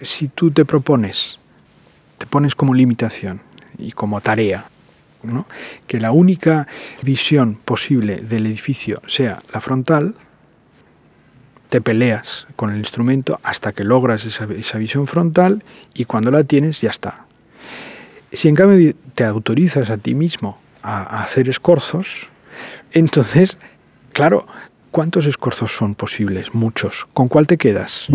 Si tú te propones, te pones como limitación y como tarea, que la única visión posible del edificio sea la frontal, te peleas con el instrumento hasta que logras esa, esa, visión frontal y cuando la tienes ya está. Si en cambio te autorizas a ti mismo a, a hacer escorzos, entonces, claro, ¿cuántos escorzos son posibles? Muchos. ¿Con cuál te quedas?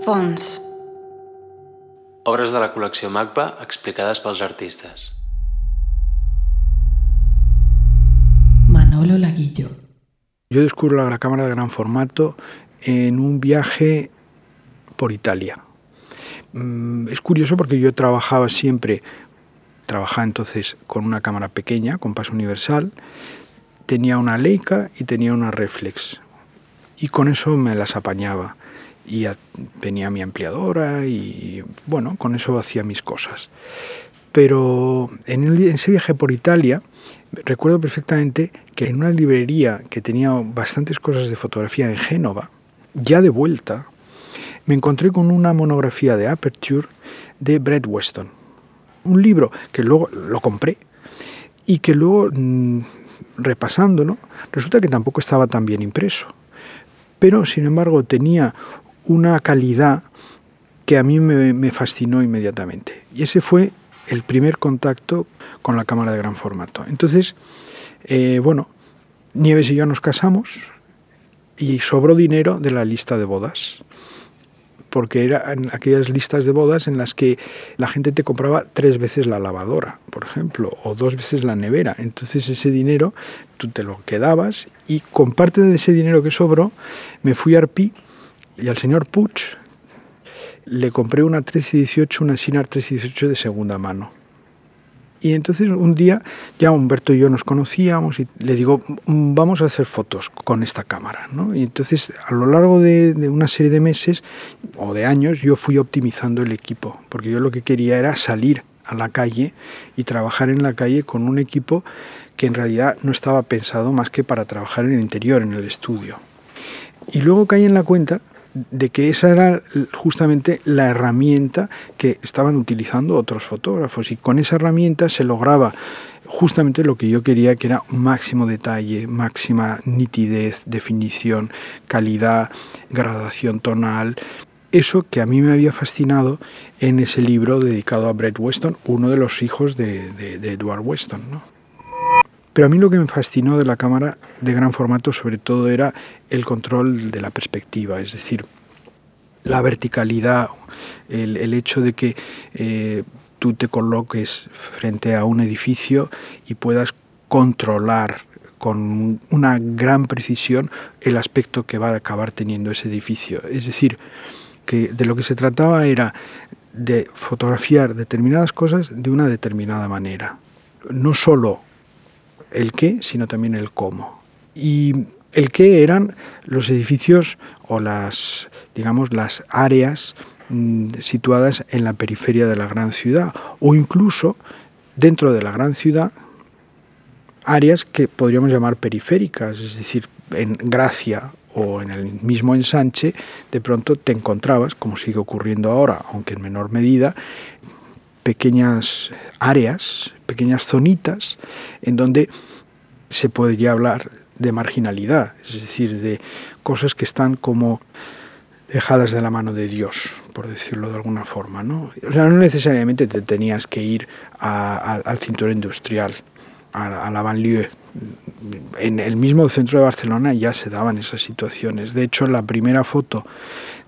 Fons. Obres de la col·lecció MACBA explicades pels artistes. Manolo Laguillo. Yo descubro la cámara de gran formato en un viaje por Italia. Mm, es curioso porque yo trabajaba siempre, trabajaba entonces con una cámara pequeña, con paso universal, tenía una Leica y tenía una Reflex. Y con eso me las apañaba. Y tenía mi ampliadora y bueno, con eso hacía mis cosas. Pero en ese viaje por Italia, recuerdo perfectamente que en una librería que tenía bastantes cosas de fotografía en Génova, ya de vuelta, me encontré con una monografía de Aperture de Brett Weston. Un libro que luego lo compré y que luego, mmm, repasándolo, resulta que tampoco estaba tan bien impreso. Pero, sin embargo, tenía una calidad que a mí me, me fascinó inmediatamente. Y ese fue el primer contacto con la cámara de gran formato. Entonces, eh, bueno, Nieves y yo nos casamos y sobró dinero de la lista de bodas, porque eran aquellas listas de bodas en las que la gente te compraba tres veces la lavadora, por ejemplo, o dos veces la nevera. Entonces ese dinero tú te lo quedabas y con parte de ese dinero que sobró me fui a Arpí y al señor Puig le compré una 1318, una Sinar 1318 de segunda mano. Y entonces un día ya Humberto y yo nos conocíamos y le digo, vamos a hacer fotos con esta cámara. ¿no? Y entonces a lo largo de, de, una serie de meses o de años yo fui optimizando el equipo, porque yo lo que quería era salir a la calle y trabajar en la calle con un equipo que en realidad no estaba pensado más que para trabajar en el interior, en el estudio. Y luego caí en la cuenta de que esa era justamente la herramienta que estaban utilizando otros fotógrafos y con esa herramienta se lograba justamente lo que yo quería que era máximo detalle, máxima nitidez, definición, calidad, gradación tonal. Eso que a mí me había fascinado en ese libro dedicado a Brett Weston, uno de los hijos de, de, Edward Weston. ¿no? Pero a mí lo que me fascinó de la cámara de gran formato sobre todo era el control de la perspectiva, es decir, la verticalidad, el, el hecho de que eh, tú te coloques frente a un edificio y puedas controlar con una gran precisión el aspecto que va a acabar teniendo ese edificio. Es decir, que de lo que se trataba era de fotografiar determinadas cosas de una determinada manera. No solo el qué, sino también el cómo. Y el qué eran los edificios o las, digamos, las áreas mmm, situadas en la periferia de la gran ciudad o incluso dentro de la gran ciudad áreas que podríamos llamar periféricas, es decir, en Gracia o en el mismo ensanche, de pronto te encontrabas, como sigue ocurriendo ahora, aunque en menor medida, pequeñas áreas, pequeñas zonitas, en donde se podría hablar de marginalidad, es decir, de cosas que están como dejadas de la mano de Dios, por decirlo de alguna forma. ¿no? O sea, no necesariamente te tenías que ir a, al cinturón industrial, a, a la banlieue. En el mismo centro de Barcelona ya se daban esas situaciones. De hecho, la primera foto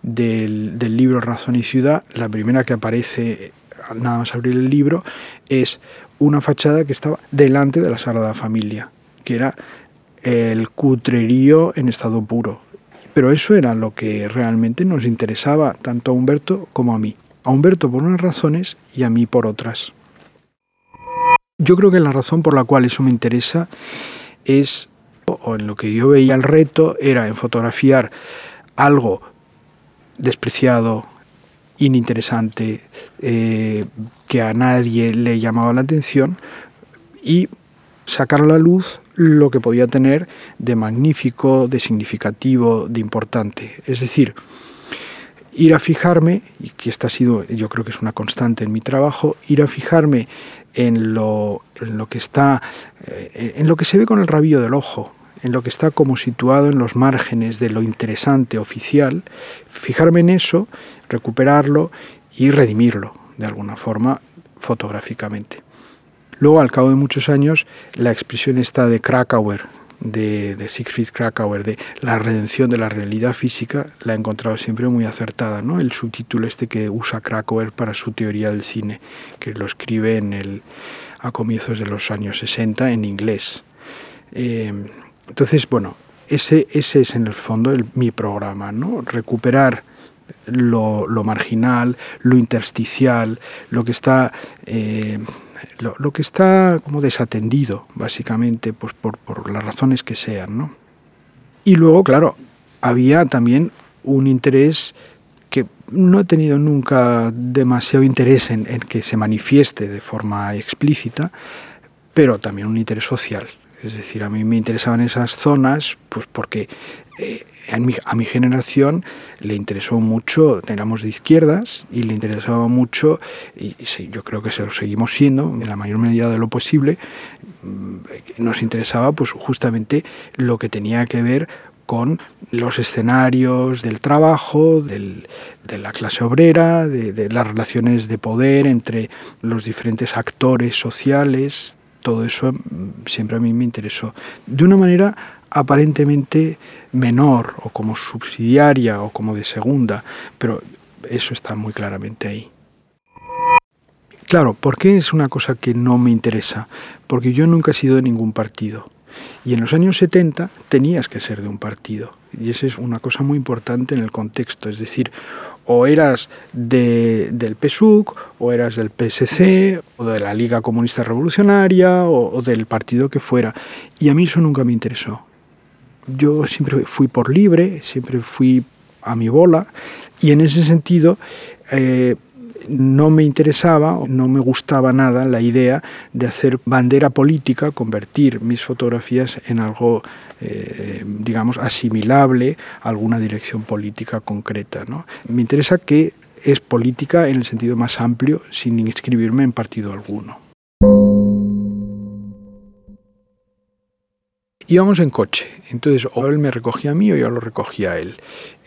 del libro Razón y Ciudad, la primera que aparece nada más abrir el libro, es una fachada que estaba delante de la Sagrada Familia, que era el cutrerío en estado puro. Pero eso era lo que realmente nos interesaba tanto a Humberto como a mí. A Humberto por unas razones y a mí por otras. Yo creo que la razón por la cual eso me interesa es, o en lo que yo veía el reto, era en fotografiar algo despreciado, ininteresante, eh, que a nadie le llamaba la atención y sacar a la luz lo que podía tener de magnífico, de significativo, de importante. Es decir, ir a fijarme, y que esta ha sido, yo creo que es una constante en mi trabajo, ir a fijarme en lo, en lo que está, eh, en lo que se ve con el rabillo del ojo, en lo que está como situado en los márgenes de lo interesante oficial, fijarme en eso, recuperarlo y redimirlo de alguna forma fotográficamente. Luego, al cabo de muchos años, la expresión está de Krakauer, de, de, Siegfried Krakauer, de la redención de la realidad física, la he encontrado siempre muy acertada. ¿no? El subtítulo este que usa Krakauer para su teoría del cine, que lo escribe en el, a comienzos de los años 60 en inglés. Eh, entonces, bueno, ese, ese es en el fondo mi programa, ¿no? recuperar lo, lo, marginal, lo intersticial, lo que está... Eh, lo, lo, que está como desatendido, básicamente, pues por, por las razones que sean. ¿no? Y luego, claro, había también un interés que no he tenido nunca demasiado interés en, en, que se manifieste de forma explícita, pero también un interés social. Es decir, a mí me interesaban esas zonas, pues porque eh, a, mi, generación le interesó mucho, éramos de izquierdas y le interesaba mucho, y, sí, yo creo que se lo seguimos siendo en la mayor medida de lo posible, mm, nos interesaba pues justamente lo que tenía que ver con los escenarios del trabajo, de la clase obrera, de, las relaciones de poder entre los diferentes actores sociales. Todo eso mm, siempre a mí me interesó. De una manera aparentemente menor o como subsidiaria o como de segunda, pero eso está muy claramente ahí. Claro, ¿por qué es una cosa que no me interesa? Porque yo nunca he sido de ningún partido. Y en los años 70 tenías que ser de un partido. Y esa es una cosa muy importante en el contexto. Es decir, o eras de, del PSUC, o eras del PSC, o de la Liga Comunista Revolucionaria, o, o del partido que fuera. Y a mí eso nunca me interesó yo siempre fui por libre, siempre fui a mi bola y en ese sentido eh, no me interesaba, no me gustaba nada la idea de hacer bandera política, convertir mis fotografías en algo, eh, digamos, asimilable a alguna dirección política concreta. ¿no? Me interesa que es política en el sentido más amplio, sin inscribirme en partido alguno. Íbamos en coche, entonces o él me recogía a mí o yo lo recogía a él.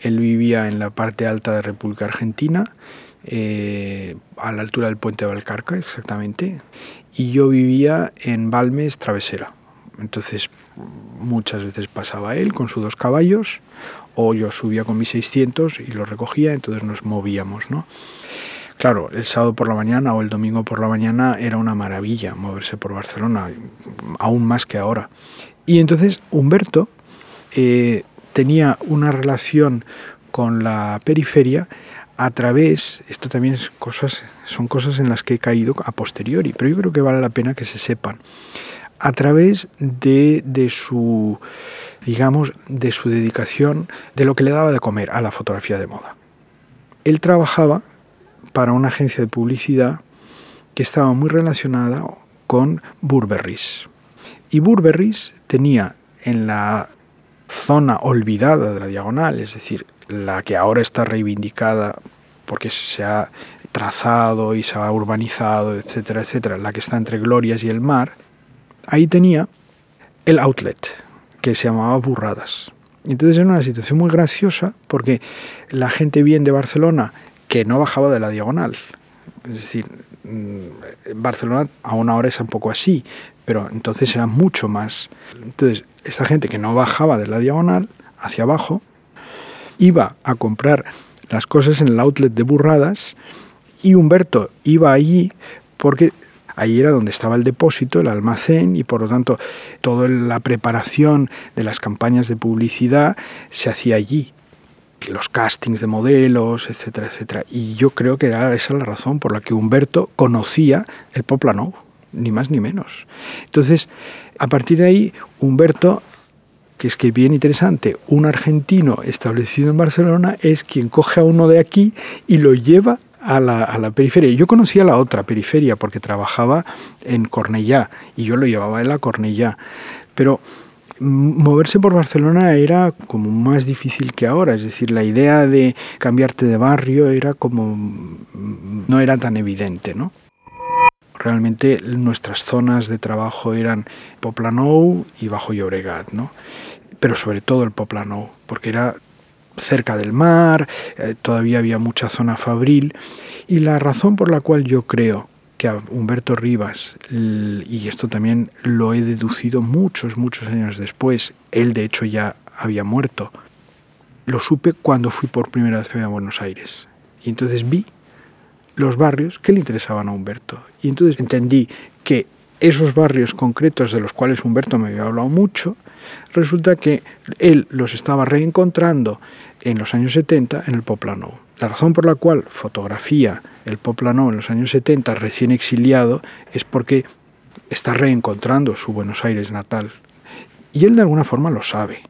Él vivía en la parte alta de República Argentina, eh, a la altura del puente de Valcarca exactamente, y yo vivía en Balmes Travesera. Entonces muchas veces pasaba él con sus dos caballos, o yo subía con mis 600 y lo recogía, entonces nos movíamos, ¿no? Claro, el sábado por la mañana o el domingo por la mañana era una maravilla moverse por Barcelona, aún más que ahora. Y entonces Humberto eh, tenía una relación con la periferia a través, esto también es cosas, son cosas en las que he caído a posteriori, pero yo creo que vale la pena que se sepan, a través de, de su, digamos, de su dedicación, de lo que le daba de comer a la fotografía de moda. Él trabajaba para una agencia de publicidad que estaba muy relacionada con Burberry's. Y Burberry's tenía en la zona olvidada de la diagonal, es decir, la que ahora está reivindicada porque se ha trazado y se ha urbanizado, etcétera, etcétera, la que está entre Glorias y el mar, ahí tenía el outlet, que se llamaba Burradas. Entonces era una situación muy graciosa porque la gente bien de Barcelona que no bajaba de la diagonal, es decir, mm, Barcelona aún ahora es un poco así, pero entonces era mucho más. Entonces, esta gente que no bajaba de la diagonal hacia abajo iba a comprar las cosas en el outlet de Burradas y Humberto iba allí porque allí era donde estaba el depósito, el almacén y por lo tanto toda la preparación de las campañas de publicidad se hacía allí los castings de modelos, etcétera, etcétera. Y yo creo que era esa la razón por la que Humberto conocía el Poplano ni más ni menos. Entonces, a partir de ahí, Humberto, que es que bien interesante, un argentino establecido en Barcelona es quien coge a uno de aquí y lo lleva a la, a la, periferia. Yo conocía la otra periferia porque trabajaba en Cornellá y yo lo llevaba en la Cornellá. Pero moverse por Barcelona era como más difícil que ahora, es decir, la idea de cambiarte de barrio era como no era tan evidente, ¿no? Realmente nuestras zonas de trabajo eran Poplanou y Bajo Llobregat, ¿no? Pero sobre todo el Poplanou, porque era cerca del mar, eh, todavía había mucha zona fabril y la razón por la cual yo creo que a Humberto Rivas, y esto también lo he deducido muchos, muchos años después, él de hecho ya había muerto, lo supe cuando fui por primera vez a Buenos Aires. Y entonces vi los barrios que le interesaban a Humberto. Y entonces entendí que esos barrios concretos de los cuales Humberto me había hablado mucho, resulta que él los estaba reencontrando en los años 70 en el Poplano. La razón por la cual fotografía el Poplano en los años 70 recién exiliado es porque está reencontrando su Buenos Aires natal. Y él de alguna forma lo sabe.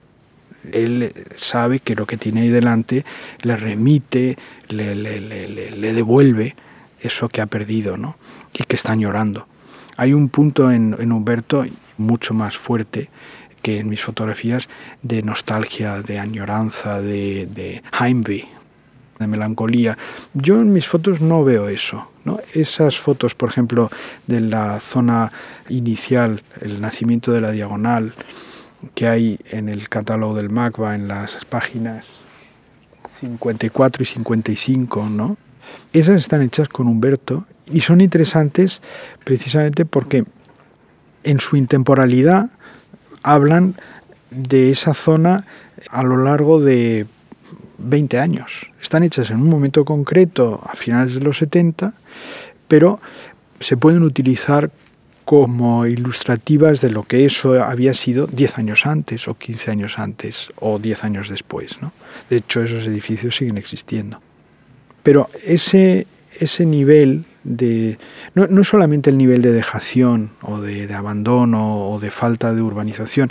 Él sabe que lo que tiene ahí delante le remite, le, devuelve eso que ha perdido ¿no? y que está llorando. Hay un punto en, Humberto mucho más fuerte que en mis fotografías de nostalgia, de añoranza, de, de Heimweh, de melancolía. Yo en mis fotos no veo eso. Esas fotos, por ejemplo, de la zona inicial, el nacimiento de la diagonal, que hay en el catálogo del MACBA en las páginas 54 y 55, ¿no? Esas están hechas con Humberto y son interesantes precisamente porque en su intemporalidad hablan de esa zona a lo largo de 20 años. Están hechas en un momento concreto, a finales de los 70, pero se pueden utilizar como ilustrativas de lo que eso había sido 10 años antes o 15 años antes o 10 años después. ¿no? De hecho, esos edificios siguen existiendo. Pero ese, ese nivel de... No, no, solamente el nivel de dejación o de, de abandono o de falta de urbanización,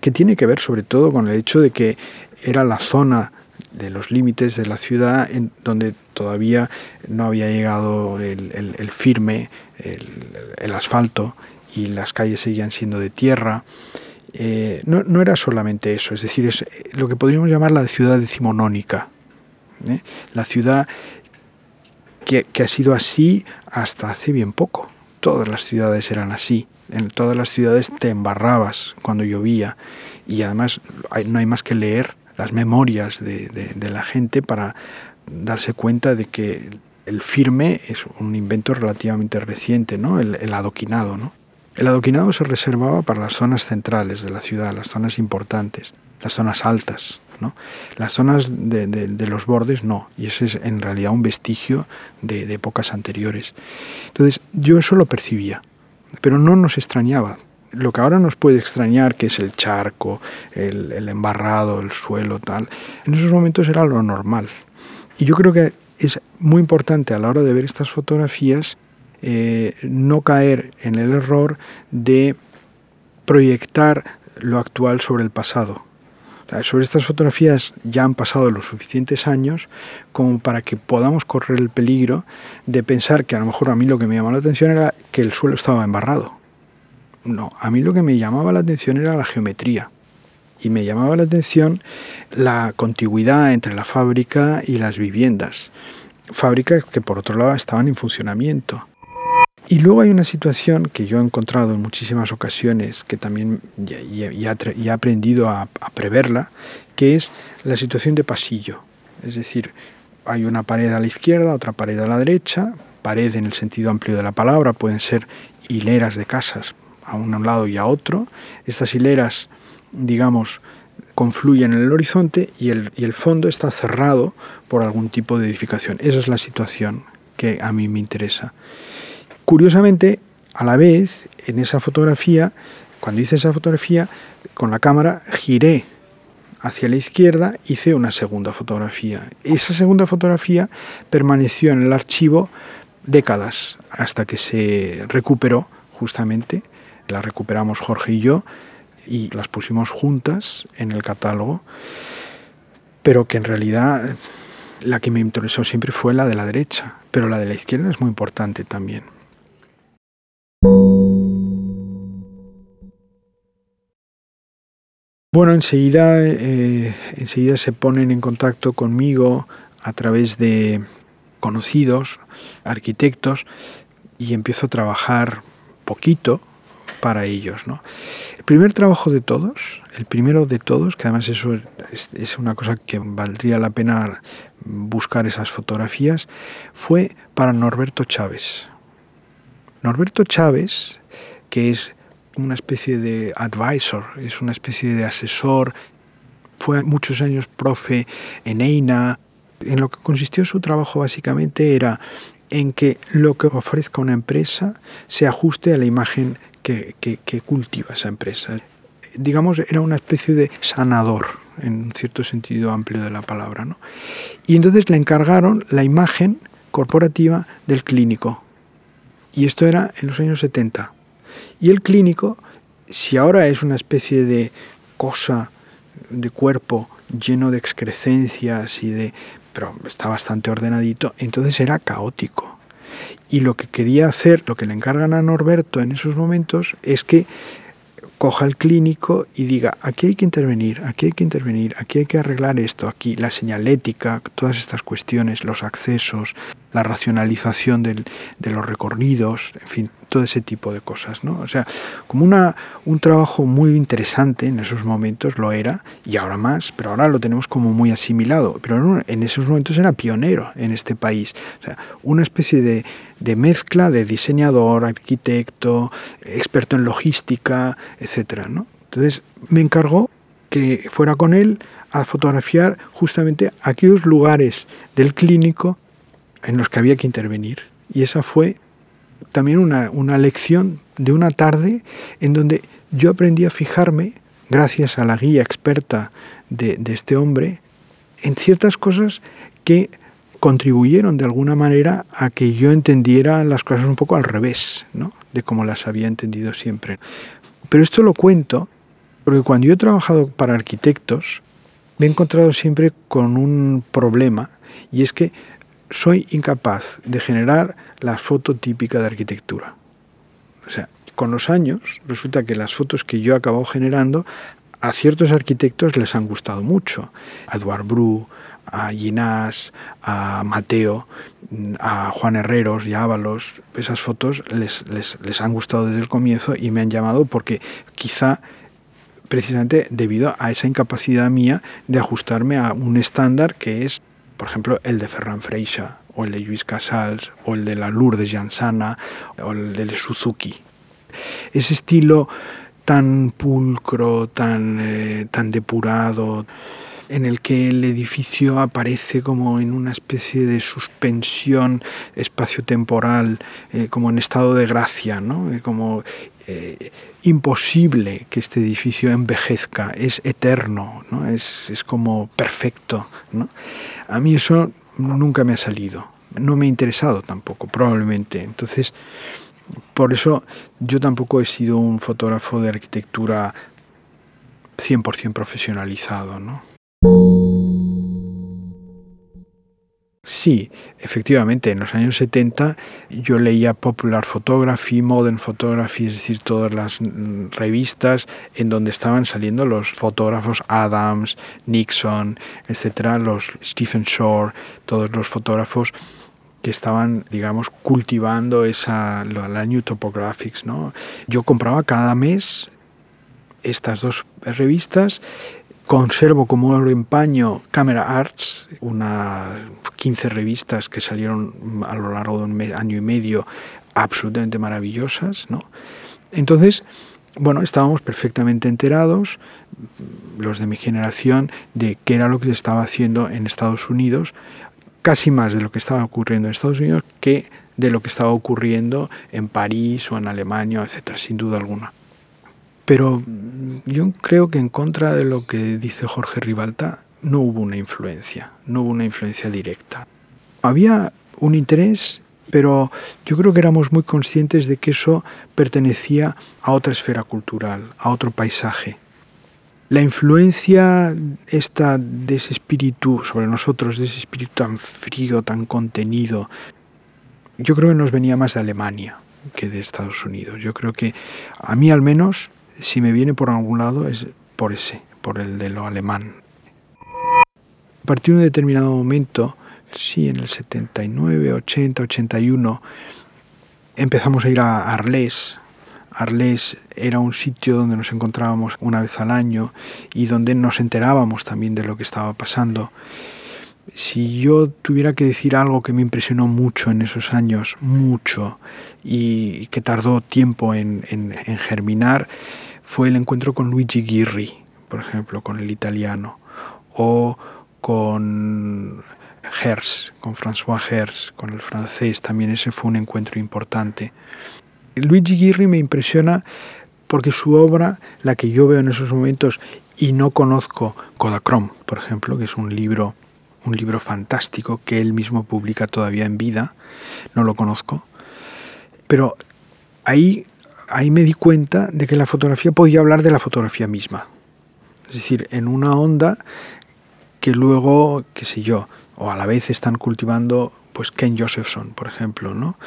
que tiene que ver sobre todo con el hecho de que era la zona de los límites de la ciudad en donde todavía no había llegado el, el, firme, el, asfalto y las calles seguían siendo de tierra. Eh, no, no, era solamente eso, es decir, es lo que podríamos llamar la ciudad decimonónica. ¿eh? La ciudad que, que ha sido así hasta hace bien poco. Todas las ciudades eran así. En todas las ciudades te embarrabas cuando llovía y además no hay más que leer las memorias de, de, la gente para darse cuenta de que el firme es un invento relativamente reciente, ¿no? el, adoquinado. ¿no? El adoquinado se reservaba para las zonas centrales de la ciudad, las zonas importantes, las zonas altas. ¿no? Las zonas de, de, los bordes no, y eso es en realidad un vestigio de, de épocas anteriores. Entonces yo eso lo percibía, pero no nos extrañaba, lo que ahora nos puede extrañar, que es el charco, el, embarrado, el suelo, tal, en esos momentos era lo normal. Y yo creo que es muy importante a la hora de ver estas fotografías eh, no caer en el error de proyectar lo actual sobre el pasado. Sobre estas fotografías ya han pasado los suficientes años como para que podamos correr el peligro de pensar que a lo mejor a mí lo que me llamó la atención era que el suelo estaba embarrado no, a mí lo que me llamaba la atención era la geometría. Y me llamaba la atención la contigüidad entre la fábrica y las viviendas. Fábricas que por otro lado estaban en funcionamiento. Y luego hay una situación que yo he encontrado en muchísimas ocasiones, que también ya, he aprendido a, a, preverla, que es la situación de pasillo. Es decir, hay una pared a la izquierda, otra pared a la derecha, pared en el sentido amplio de la palabra, pueden ser hileras de casas a un lado y a otro. Estas hileras, digamos, confluyen en el horizonte y el, y el fondo está cerrado por algún tipo de edificación. Esa es la situación que a mí me interesa. Curiosamente, a la vez, en esa fotografía, cuando hice esa fotografía, con la cámara giré hacia la izquierda, hice una segunda fotografía. Esa segunda fotografía permaneció en el archivo décadas hasta que se recuperó justamente las recuperamos Jorge y yo y las pusimos juntas en el catálogo, pero que en realidad La que me interesó siempre fue la de la derecha, pero la de la izquierda es muy importante también. Bueno, enseguida, eh, enseguida se ponen en contacto conmigo a través de conocidos, arquitectos, y empiezo a trabajar poquito para ellos. ¿no? El primer trabajo de todos, el primero de todos, que además eso es, es una cosa que valdría la pena buscar esas fotografías, fue para Norberto Chávez. Norberto Chávez, que es una especie de advisor, es una especie de asesor. Fue muchos años profe en EINA. En lo que consistió su trabajo básicamente era en que lo que ofrezca una empresa se ajuste a la imagen que, cultiva esa empresa. Digamos, era una especie de sanador, en un cierto sentido amplio de la palabra. ¿no? Y entonces le encargaron la imagen corporativa del clínico. Y esto era en los años 70. Y el clínico, si ahora es una especie de cosa de cuerpo lleno de excrescencias y de pero está bastante ordenadito, entonces era caótico. Y lo que quería hacer, lo que le encargan a Norberto en esos momentos, es que coja el clínico y diga, aquí hay que intervenir, aquí hay que intervenir, aquí hay que arreglar esto, aquí la señalética, todas estas cuestiones, los accesos, la racionalización de los recorridos, en fin, todo ese tipo de cosas. ¿no? O sea, como una, un trabajo muy interesante en esos momentos lo era, y ahora más, pero ahora lo tenemos como muy asimilado, pero en esos momentos era pionero en este país. O sea, una especie de, de mezcla de diseñador, arquitecto, experto en logística, etc. ¿no? Entonces me encargó que fuera con él a fotografiar justamente aquellos lugares del clínico en los que había que intervenir. Y esa fue también una, una lección de una tarde en donde yo aprendí a fijarme, gracias a la guía experta de, de este hombre, en ciertas cosas que contribuyeron de alguna manera a que yo entendiera las cosas un poco al revés, ¿no? de como las había entendido siempre. Pero esto lo cuento porque cuando yo he trabajado para arquitectos, me he encontrado siempre con un problema y es que soy incapaz de generar la foto típica de arquitectura. O sea, con los años resulta que las fotos que yo he acabado generando a ciertos arquitectos les han gustado mucho. A Eduard Bru, a Ginás, a Mateo, a Juan Herreros y a Ábalos. Esas fotos les, les, les han gustado desde el comienzo y me han llamado porque quizá precisamente debido a esa incapacidad mía de ajustarme a un estándar que es por ejemplo, el de Ferran Freixa, o el de Luis Casals, o el de la Lourdes Jansana, o el de Suzuki. Ese estilo tan pulcro, tan, eh, tan depurado, en el que el edificio aparece como en una especie de suspensión espaciotemporal, eh, como en estado de gracia, ¿no? Eh, como eh, imposible que este edificio envejezca, es eterno, ¿no? es, es como perfecto. ¿no? A mí eso nunca me ha salido, no me ha interesado tampoco, probablemente. Entonces, por eso yo tampoco he sido un fotógrafo de arquitectura 100% profesionalizado. ¿no? Sí, efectivamente, en los años 70 yo leía Popular Photography, Modern Photography, es decir, todas las mm, revistas en donde estaban saliendo los fotógrafos Adams, Nixon, etcétera, los Stephen Shore, todos los fotógrafos que estaban, digamos, cultivando esa, la New Topographics. ¿no? Yo compraba cada mes estas dos revistas Conservo como oro en paño Camera Arts, unas 15 revistas que salieron a lo largo de un año y medio absolutamente maravillosas. ¿no? Entonces, bueno, estábamos perfectamente enterados, los de mi generación, de qué era lo que se estaba haciendo en Estados Unidos, casi más de lo que estaba ocurriendo en Estados Unidos que de lo que estaba ocurriendo en París o en Alemania, etcétera, sin duda alguna. Pero yo creo que en contra de lo que dice Jorge Ribalta, no hubo una influencia, no hubo una influencia directa. Había un interés, pero yo creo que éramos muy conscientes de que eso pertenecía a otra esfera cultural, a otro paisaje. La influencia esta de ese espíritu sobre nosotros, de ese espíritu tan frío, tan contenido, yo creo que nos venía más de Alemania que de Estados Unidos. Yo creo que a mí al menos, si me viene por algún lado, es por ese, por el de lo alemán. A partir de un determinado momento, sí, en el 79, 80, 81, empezamos a ir a Arles. Arles era un sitio donde nos encontrábamos una vez al año y donde nos enterábamos también de lo que estaba pasando. Si yo tuviera que decir algo que me impresionó mucho en esos años, mucho, y que tardó tiempo en, germinar, fue el encuentro con Luigi Ghirri, por ejemplo, con el italiano, o con Herz, con François Herz, con el francés, también ese fue un encuentro importante. Luigi Ghirri me impresiona porque su obra, la que yo veo en esos momentos y no conozco, Kodachrome, por ejemplo, que es un libro, un libro fantástico que él mismo publica todavía en vida, no lo conozco, pero ahí, ahí me di cuenta de que la fotografía podía hablar de la fotografía misma. Es decir, en una onda que luego, qué sé yo, o a la vez están cultivando pues Ken Josephson, por ejemplo, ¿no?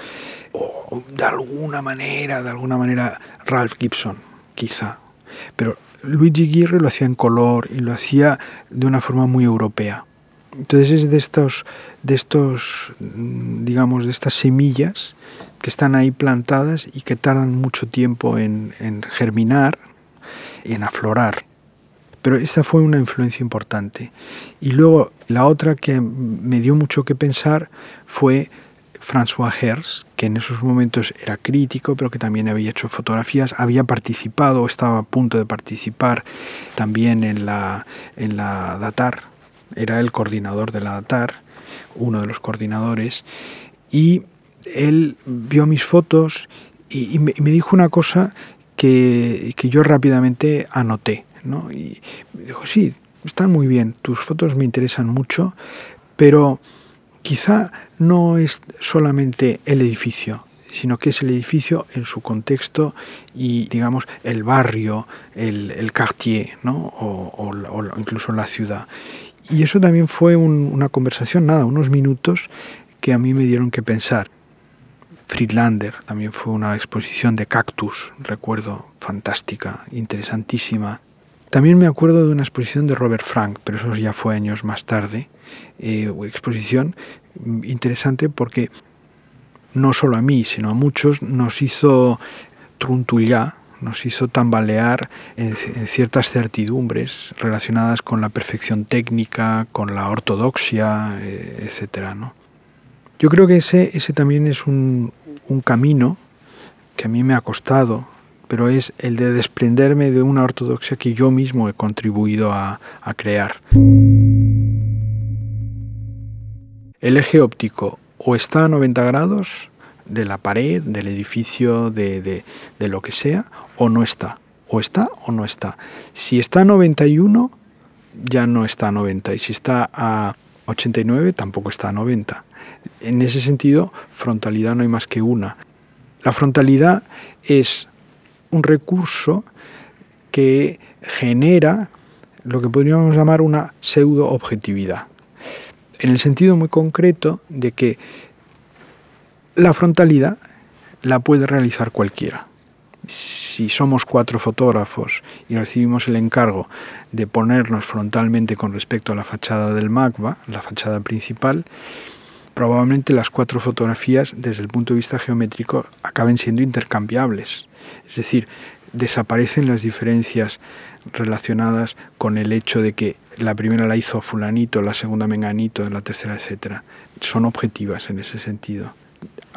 O de alguna manera, de alguna manera Ralph Gibson, quizá. Pero Luigi Ghirre lo hacía en color y lo hacía de una forma muy europea. Entonces es de estos, de estos, mm, digamos, de estas semillas que están ahí plantadas y que tardan mucho tiempo en, en germinar en aflorar. Pero esta fue una influencia importante. Y luego la otra que me dio mucho que pensar fue François Herz, que en esos momentos era crítico, pero que también había hecho fotografías, había participado, estaba a punto de participar también en la, en la DATAR, era el coordinador de la DATAR, uno de los coordinadores, y él vio mis fotos y, me, dijo una cosa que, que yo rápidamente anoté. ¿no? Y me dijo, sí, están muy bien, tus fotos me interesan mucho, pero quizá no es solamente el edificio, sino que es el edificio en su contexto y, digamos, el barrio, el, el quartier, ¿no? o, incluso la ciudad. Y eso también fue una conversación, nada, unos minutos que a mí me dieron que pensar. Friedlander también fue una exposición de cactus, recuerdo, fantástica, interesantísima. También me acuerdo de una exposición de Robert Frank, pero eso ya fue años más tarde. Eh, exposición interesante porque no solo a mí, sino a muchos nos hizo truntullar, nos hizo tambalear en, en, ciertas certidumbres relacionadas con la perfección técnica, con la ortodoxia, eh, etc. ¿no? Yo creo que ese, ese también es un, un camino que a mí me ha costado pero es el de desprenderme de una ortodoxia que yo mismo he contribuido a, a crear. El eje óptico o está a 90 grados de la pared, del edificio, de, de, de, lo que sea, o no está. O está o no está. Si está a 91, ya no está a 90. Y si está a 89, tampoco está a 90. En ese sentido, frontalidad no hay más que una. La frontalidad es un recurso que genera lo que podríamos llamar una pseudo-objetividad, en el sentido muy concreto de que la frontalidad la puede realizar cualquiera. Si somos cuatro fotógrafos y recibimos el encargo de ponernos frontalmente con respecto a la fachada del MACBA, la fachada principal, probablemente las cuatro fotografías desde el punto de vista geométrico acaben siendo intercambiables. Es decir, desaparecen las diferencias relacionadas con el hecho de que la primera la hizo fulanito, la segunda menganito, la tercera, etcétera. Son objetivas en ese sentido.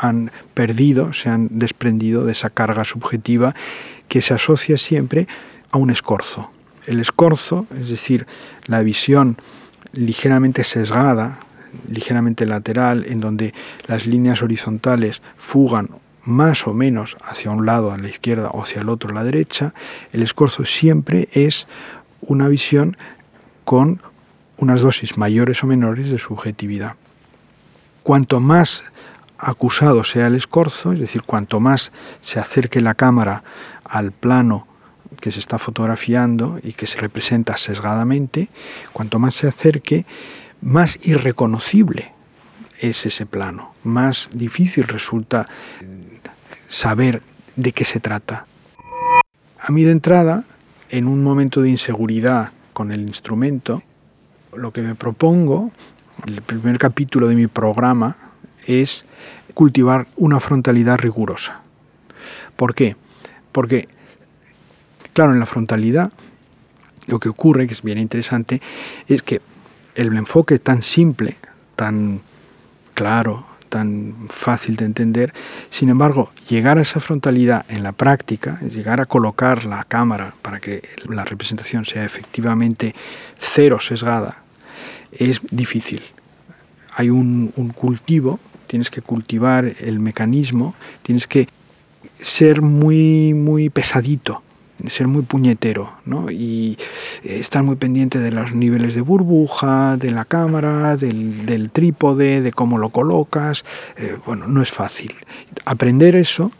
Han perdido, se han desprendido de esa carga subjetiva que se asocia siempre a un escorzo. El escorzo, es decir, la visión ligeramente sesgada, ligeramente lateral, en donde las líneas horizontales fugan más o menos hacia un lado a la izquierda o hacia el otro a la derecha, el escorzo siempre es una visión con unas dosis mayores o menores de subjetividad. Cuanto más acusado sea el escorzo, es decir, cuanto más se acerque la cámara al plano que se está fotografiando y que se representa sesgadamente, cuanto más se acerque, más irreconocible es ese plano, más difícil resulta saber de qué se trata. A mí de entrada, en un momento de inseguridad con el instrumento, lo que me propongo, el primer capítulo de mi programa, es cultivar una frontalidad rigurosa. ¿Por qué? Porque, claro, en la frontalidad lo que ocurre, que es bien interesante, es que el enfoque tan simple, tan claro, tan fácil de entender. Sin embargo, llegar a esa frontalidad en la práctica, llegar a colocar la cámara para que la representación sea efectivamente cero sesgada, es difícil. Hay un, un cultivo, tienes que cultivar el mecanismo, tienes que ser muy, muy pesadito ser muy puñetero ¿no? y eh, estar muy pendiente de los niveles de burbuja, de la cámara, del, trípode, de cómo lo colocas. Eh, bueno, no es fácil. Aprender eso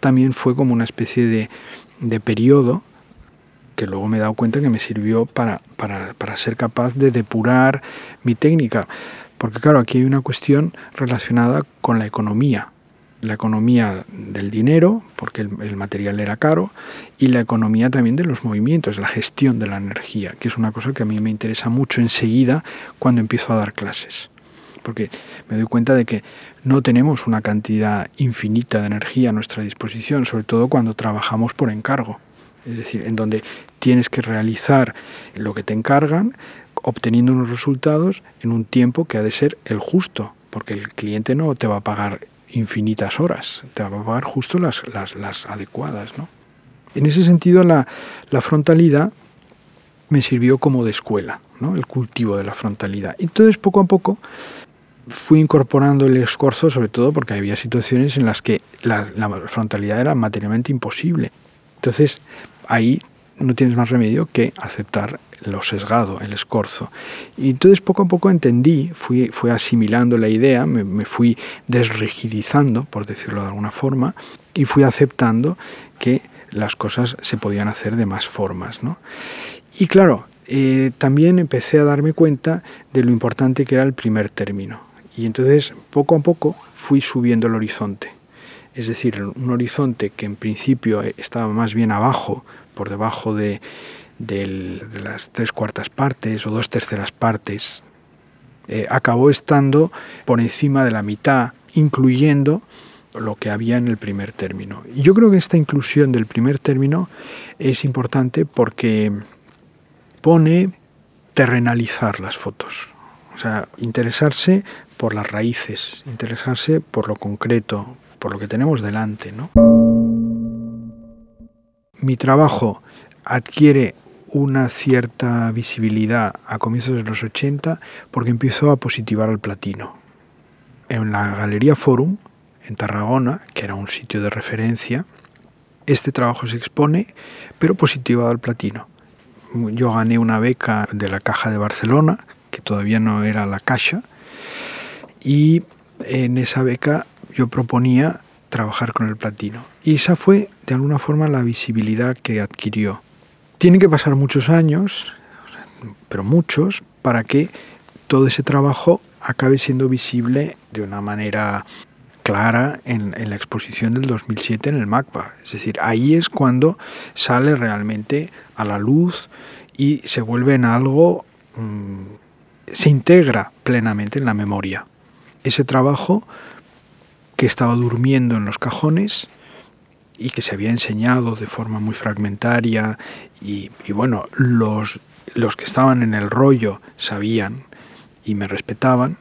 también fue como una especie de, de periodo que luego me he dado cuenta que me sirvió para, para, para ser capaz de depurar mi técnica. Porque claro, aquí hay una cuestión relacionada con la economía la economía del dinero, porque el, material era caro, y la economía también de los movimientos, la gestión de la energía, que es una cosa que a mí me interesa mucho enseguida cuando empiezo a dar clases. Porque me doy cuenta de que no tenemos una cantidad infinita de energía a nuestra disposición, sobre todo cuando trabajamos por encargo. Es decir, en donde tienes que realizar lo que te encargan, obteniendo unos resultados en un tiempo que ha de ser el justo, porque el cliente no te va a pagar infinitas horas, te va a pagar justo las, las, adecuadas. ¿no? En ese sentido, la, la, frontalidad me sirvió como de escuela, ¿no? el cultivo de la frontalidad. Entonces, poco a poco, fui incorporando el esfuerzo, sobre todo porque había situaciones en las que la, la frontalidad era materialmente imposible. Entonces, ahí no tienes más remedio que aceptar lo sesgado, el escorzo. Y entonces poco a poco entendí, fui, fui asimilando la idea, me, fui desrigidizando, por decirlo de alguna forma, y fui aceptando que las cosas se podían hacer de más formas. ¿no? Y claro, eh, también empecé a darme cuenta de lo importante que era el primer término. Y entonces poco a poco fui subiendo el horizonte. Es decir, un horizonte que en principio estaba más bien abajo, por debajo de, de las tres cuartas partes o dos terceras partes, eh, acabó estando por encima de la mitad, incluyendo lo que había en el primer término. Yo creo que esta inclusión del primer término es importante porque pone terrenalizar las fotos, o sea, interesarse por las raíces, interesarse por lo concreto, por lo que tenemos delante. ¿no? Mi trabajo adquiere una cierta visibilidad a comienzos de los 80 porque empezó a positivar al platino. En la Galería Forum, en Tarragona, que era un sitio de referencia, este trabajo se expone, pero positivado al platino. Yo gané una beca de la Caja de Barcelona, que todavía no era la Caixa, y en esa beca yo proponía trabajar con el platino. Y esa fue, de alguna forma, la visibilidad que adquirió. Tienen que pasar muchos años, pero muchos, para que todo ese trabajo acabe siendo visible de una manera clara en, la exposición del 2007 en el MACBA. Es decir, ahí es cuando sale realmente a la luz y se vuelve en algo, mm, se integra plenamente en la memoria. Ese trabajo que estaba durmiendo en los cajones y que se había enseñado de forma muy fragmentaria y, bueno, los, los que estaban en el rollo sabían y me respetaban,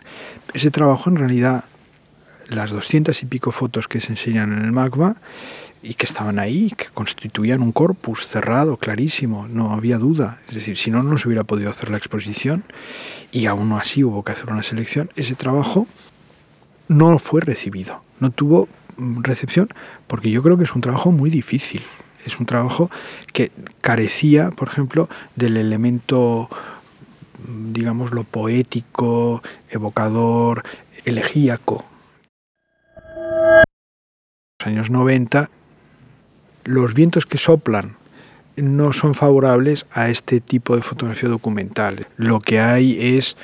ese trabajo en realidad, las doscientas y pico fotos que se enseñan en el magma y que estaban ahí, que constituían un corpus cerrado, clarísimo, no había duda. Es decir, si no, no se hubiera podido hacer la exposición y aún así hubo que hacer una selección. Ese trabajo no fue recibido, no tuvo recepción, porque yo creo que es un trabajo muy difícil. Es un trabajo que carecía, por ejemplo, del elemento, digamos, lo poético, evocador, elegíaco. En los años 90, los vientos que soplan no son favorables a este tipo de fotografía documental. Lo que hay es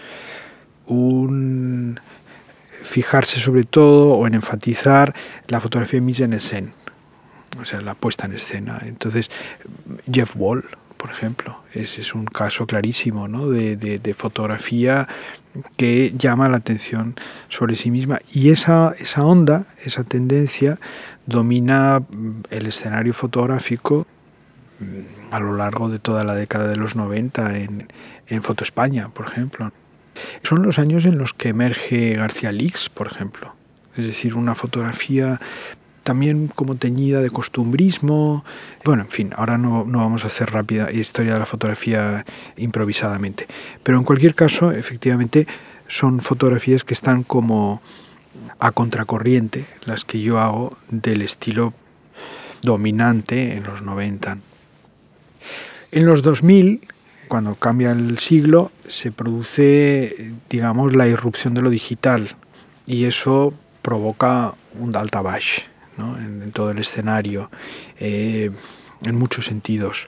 un fijarse sobre todo o en enfatizar la fotografía mise en escena, o sea, la puesta en escena. Entonces, Jeff Wall, por ejemplo, ese es un caso clarísimo ¿no? de, de, fotografía que llama la atención sobre sí misma. Y esa, esa onda, esa tendencia, domina el escenario fotográfico mm, a lo largo de toda la década de los 90 en, en Foto España, por ejemplo. Son los años en los que emerge García Lix, por ejemplo. Es decir, una fotografía también como teñida de costumbrismo. Bueno, en fin, ahora no, no, vamos a hacer rápida historia de la fotografía improvisadamente. Pero en cualquier caso, efectivamente, son fotografías que están como a contracorriente, las que yo hago del estilo dominante en los 90. En los 2000 cuando cambia el siglo, se produce, digamos, la irrupción de lo digital y eso provoca un daltabash ¿no? en, todo el escenario, eh, en muchos sentidos.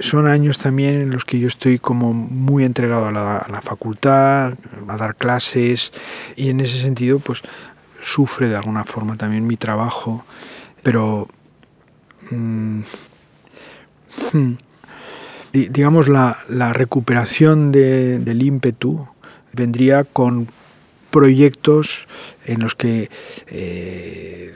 Son años también en los que yo estoy como muy entregado a la, facultad, a dar clases y en ese sentido pues sufre de alguna forma también mi trabajo, pero... Mmm, digamos, la, la recuperación de, del ímpetu vendría con proyectos en los que eh,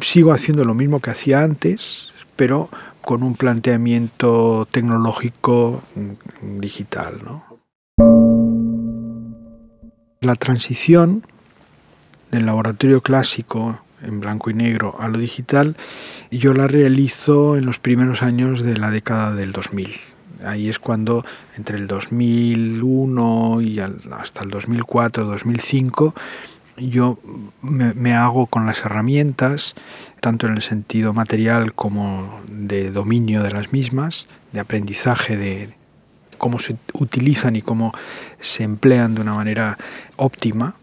sigo haciendo lo mismo que hacía antes, pero con un planteamiento tecnológico mm, digital. ¿no? La transición del laboratorio clásico en blanco y negro a lo digital, yo la realizo en los primeros años de la década del 2000. Ahí es cuando entre el 2001 y hasta el 2004, 2005, yo me, hago con las herramientas, tanto en el sentido material como de dominio de las mismas, de aprendizaje de cómo se utilizan y cómo se emplean de una manera óptima.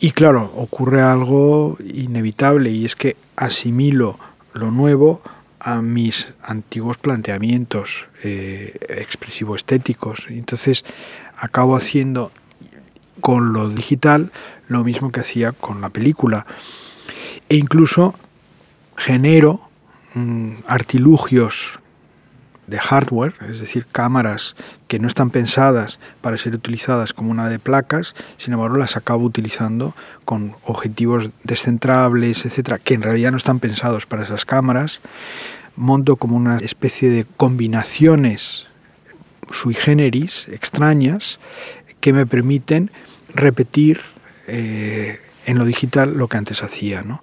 Y claro, ocurre algo inevitable y es que asimilo lo nuevo a mis antiguos planteamientos eh, expresivo-estéticos. Entonces acabo haciendo con lo digital lo mismo que hacía con la película. E incluso genero mm, artilugios de hardware, es decir, cámaras que no están pensadas para ser utilizadas como una de placas, sin embargo las acabo utilizando con objetivos descentrables, etcétera, que en realidad no están pensados para esas cámaras. Monto como una especie de combinaciones sui generis extrañas que me permiten repetir eh, en lo digital lo que antes hacía. ¿no?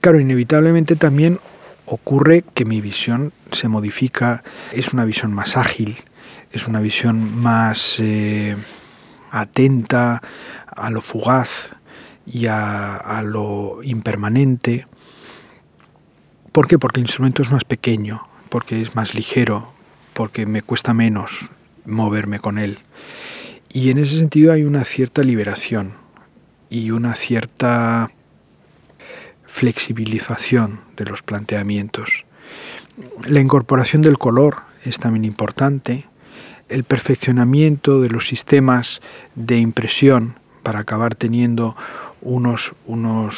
Claro, inevitablemente también ocurre que mi visión se modifica, es una visión más ágil, es una visión más eh, atenta a lo fugaz y a, lo impermanente. ¿Por qué? Porque el instrumento es más pequeño, porque es más ligero, porque me cuesta menos moverme con él. Y en ese sentido hay una cierta liberación y una cierta flexibilización de los planteamientos. La incorporación del color es también importante, el perfeccionamiento de los sistemas de impresión para acabar teniendo unos, unos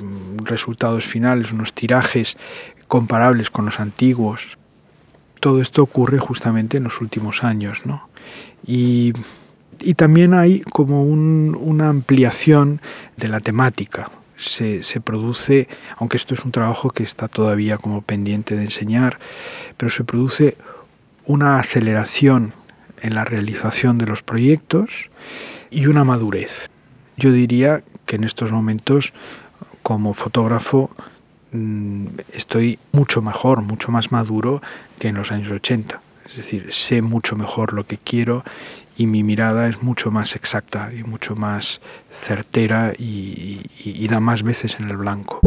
mm, resultados finales, unos tirajes comparables con los antiguos. Todo esto ocurre justamente en los últimos años, ¿no? Y, y también hay como un, una ampliación de la temática se, produce, aunque esto es un trabajo que está todavía como pendiente de enseñar, pero se produce una aceleración en la realización de los proyectos y una madurez. Yo diría que en estos momentos, como fotógrafo, mm, estoy mucho mejor, mucho más maduro que en los años 80. Es decir, sé mucho mejor lo que quiero y mi mirada es mucho más exacta y mucho más certera y, da más veces en el blanco.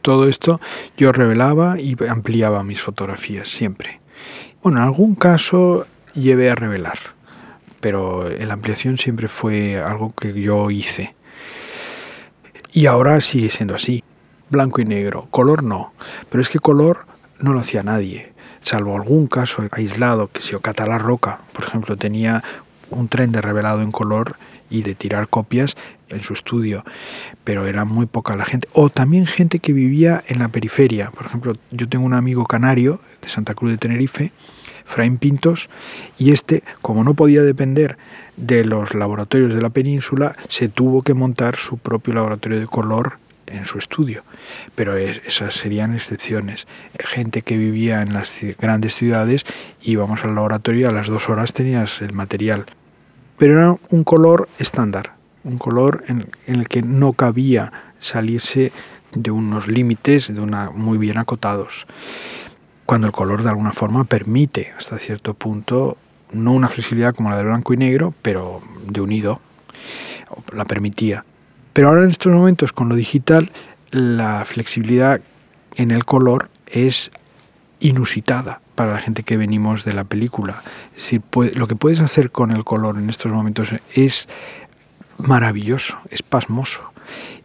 Todo esto yo revelaba y ampliaba mis fotografías siempre. Bueno, en algún caso llevé a revelar, pero la ampliación siempre fue algo que yo hice. Y ahora sigue siendo así. blanco y negro, color no, pero es que color no lo hacía nadie, salvo algún caso aislado, que si Ocata Roca, por ejemplo, tenía un tren de revelado en color y de tirar copias en su estudio, pero era muy poca la gente. O también gente que vivía en la periferia. Por ejemplo, yo tengo un amigo canario de Santa Cruz de Tenerife, Fraín Pintos, y este, como no podía depender de los laboratorios de la península, se tuvo que montar su propio laboratorio de color en su estudio. Pero esas serían excepciones. Gente que vivía en las grandes ciudades, íbamos al laboratorio a las dos horas tenías el material. Pero era un color estándar, un color en, el que no cabía salirse de unos límites de una, muy bien acotados. Cuando el color de alguna forma permite hasta cierto punto, no una flexibilidad como la del blanco y negro, pero de unido, la permitía. Pero ahora en estos momentos con lo digital, la flexibilidad en el color es inusitada para la gente que venimos de la película. Es decir, lo que puedes hacer con el color en estos momentos es maravilloso, es pasmoso.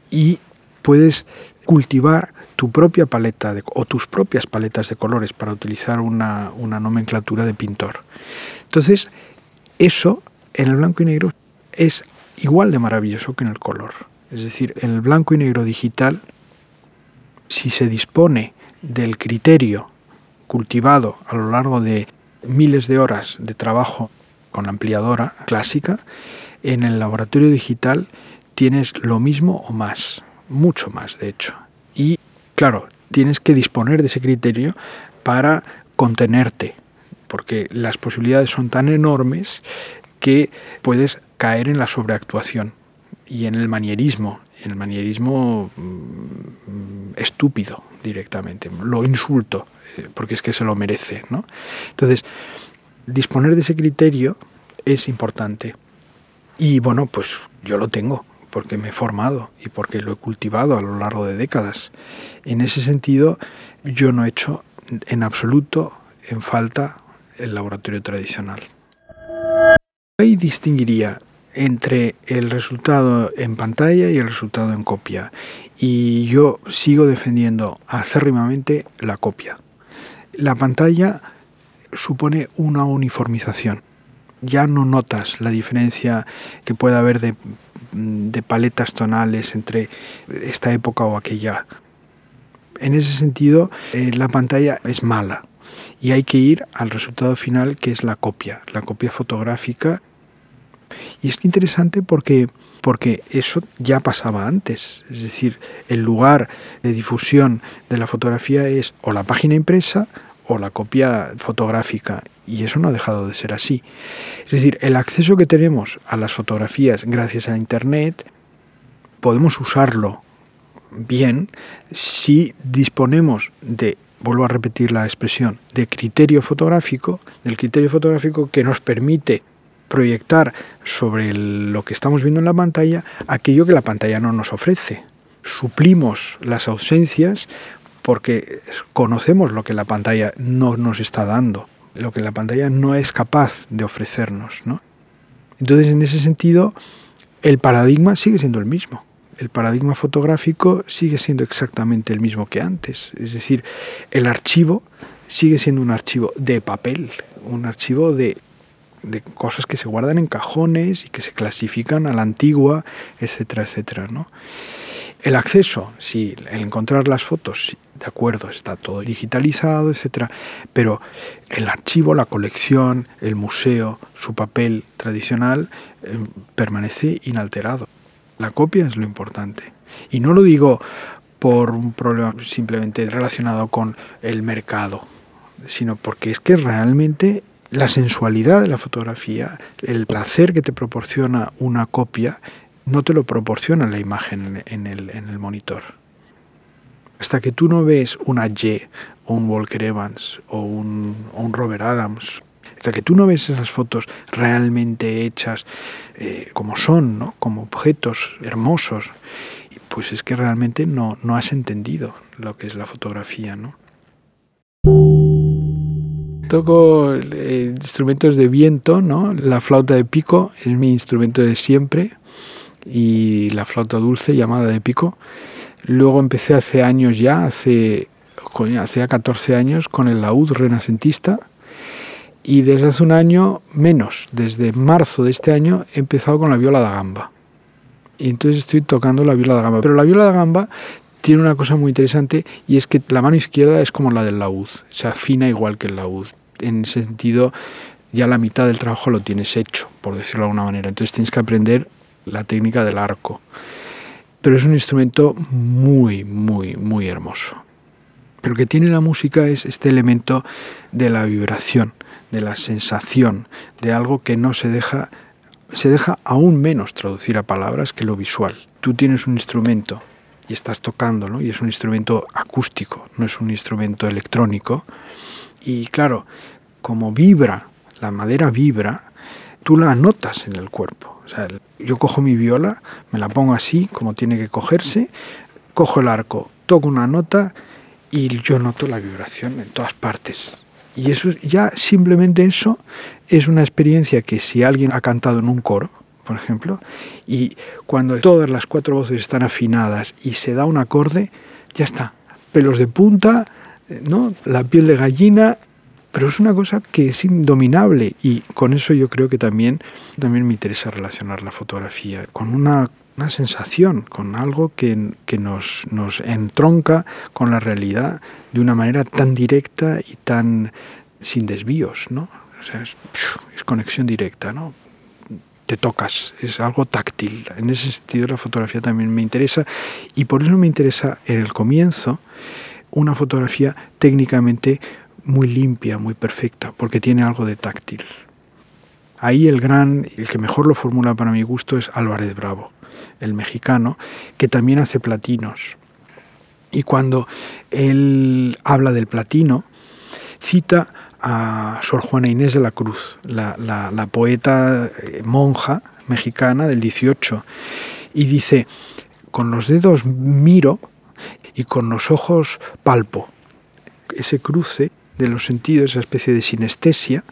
Y puedes cultivar tu propia paleta o tus propias paletas de colores para utilizar una, una nomenclatura de pintor. Entonces, eso en el blanco y negro es igual de maravilloso que en el color. Es decir, el blanco y negro digital, si se dispone del criterio cultivado a lo largo de miles de horas de trabajo con la ampliadora clásica, en el laboratorio digital tienes lo mismo o más, mucho más de hecho. Y claro, tienes que disponer de ese criterio para contenerte, porque las posibilidades son tan enormes que puedes caer en la sobreactuación y en el manierismo, en el manierismo mm, estúpido directamente, lo insulto, eh, porque es que se lo merece. ¿no? Entonces, disponer de ese criterio es importante. Y bueno, pues yo lo tengo, porque me he formado y porque lo he cultivado a lo largo de décadas. En ese sentido, yo no he hecho en absoluto en falta el laboratorio tradicional. Ahí distinguiría entre el resultado en pantalla y el resultado en copia. Y yo sigo defendiendo acérrimamente la copia. La pantalla supone una uniformización. Ya no notas la diferencia que pueda haber de, paletas tonales entre esta época o aquella. En ese sentido, eh, la pantalla es mala y hay que ir al resultado final que es la copia, la copia fotográfica y es interesante porque, porque eso ya pasaba antes. Es decir, el lugar de difusión de la fotografía es o la página impresa o la copia fotográfica. Y eso no ha dejado de ser así. Es decir, el acceso que tenemos a las fotografías gracias a Internet, podemos usarlo bien si disponemos de vuelvo a repetir la expresión, de criterio fotográfico, del criterio fotográfico que nos permite proyectar sobre lo que estamos viendo en la pantalla aquello que la pantalla no nos ofrece. Suplimos las ausencias porque conocemos lo que la pantalla no nos está dando, lo que la pantalla no es capaz de ofrecernos. Entonces, en ese sentido, el paradigma sigue siendo el mismo. El paradigma fotográfico sigue siendo exactamente el mismo que antes. Es decir, el archivo sigue siendo un archivo de papel, un archivo de de cosas que se guardan en cajones y que se clasifican a la antigua, etcétera, etcétera, ¿no? El acceso, sí, el encontrar las fotos, de acuerdo, está todo digitalizado, etcétera, pero el archivo, la colección, el museo, su papel tradicional eh, permanece inalterado. La copia es lo importante. Y no lo digo por un problema simplemente relacionado con el mercado, sino porque es que realmente la sensualidad de la fotografía, el placer que te proporciona una copia, no te lo proporciona la imagen en el, monitor. Hasta que tú no ves una Y o un Walker Evans o un, Robert Adams, hasta que tú no ves esas fotos realmente hechas eh, como son, ¿no? como objetos hermosos, pues es que realmente no, no has entendido lo que es la fotografía. ¿no? Toco eh, instrumentos de viento, ¿no? La flauta de pico es mi instrumento de siempre y la flauta dulce llamada de pico Luego empecé hace años ya, hace, hace 14 años, con el laúd renacentista. Y desde hace un año menos, desde marzo de este año, he empezado con la viola da gamba. Y entonces estoy tocando la viola da gamba. Pero la viola da gamba tiene una cosa muy interesante y es que la mano izquierda es como la del laúd, se afina igual que el laúd. En ese sentido, ya la mitad del trabajo lo tienes hecho, por decirlo de alguna manera. Entonces tienes que aprender la técnica del arco. Pero es un instrumento muy, muy, muy hermoso. Pero lo que tiene la música es este elemento de la vibración, de la sensación, de algo que no se deja, se deja aún menos traducir a palabras que lo visual. Tú tienes un instrumento y estás tocando, y es un instrumento acústico, no es un instrumento electrónico. Y claro, como vibra, la madera vibra, tú la notas en el cuerpo. O sea, yo cojo mi viola, me la pongo así, como tiene que cogerse, cojo el arco, toco una nota y yo noto la vibración en todas partes. Y eso ya simplemente eso es una experiencia que si alguien ha cantado en un coro, por ejemplo, y cuando todas las cuatro voces están afinadas y se da un acorde, ya está. Pelos de punta, ¿no? La piel de gallina, pero es una cosa que es indominable y con eso yo creo que también, también me interesa relacionar la fotografía con una, una sensación, con algo que, que nos, nos entronca con la realidad de una manera tan directa y tan sin desvíos, ¿no? Es, es conexión directa, ¿no? te tocas, es algo táctil. En ese sentido la fotografía también me interesa y por eso me interesa en el comienzo una fotografía técnicamente muy limpia, muy perfecta, porque tiene algo de táctil. Ahí el gran, el que mejor lo formula para mi gusto es Álvarez Bravo, el mexicano, que también hace platinos. Y cuando él habla del platino, cita a Sor Juana Inés de la Cruz, la, poeta eh, monja mexicana del 18, y dice, con los dedos miro y con los ojos palpo. Ese cruce de los sentidos, esa especie de sinestesia,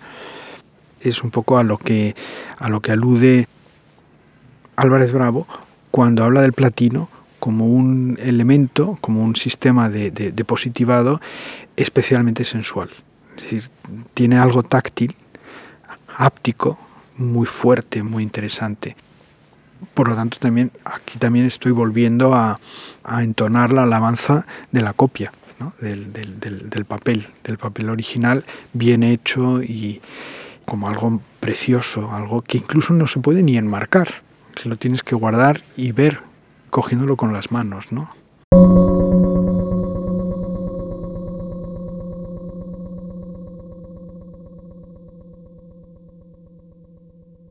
es un poco a lo que, a lo que alude Álvarez Bravo cuando habla del platino como un elemento, como un sistema de, de positivado especialmente sensual. Es decir, tiene algo táctil, áptico, muy fuerte, muy interesante. Por lo tanto, también aquí también estoy volviendo a, entonar la alabanza de la copia, del, del, papel, del papel original, bien hecho y como algo precioso, algo que incluso no se puede ni enmarcar, lo tienes que guardar y ver cogiéndolo con las manos, ¿no?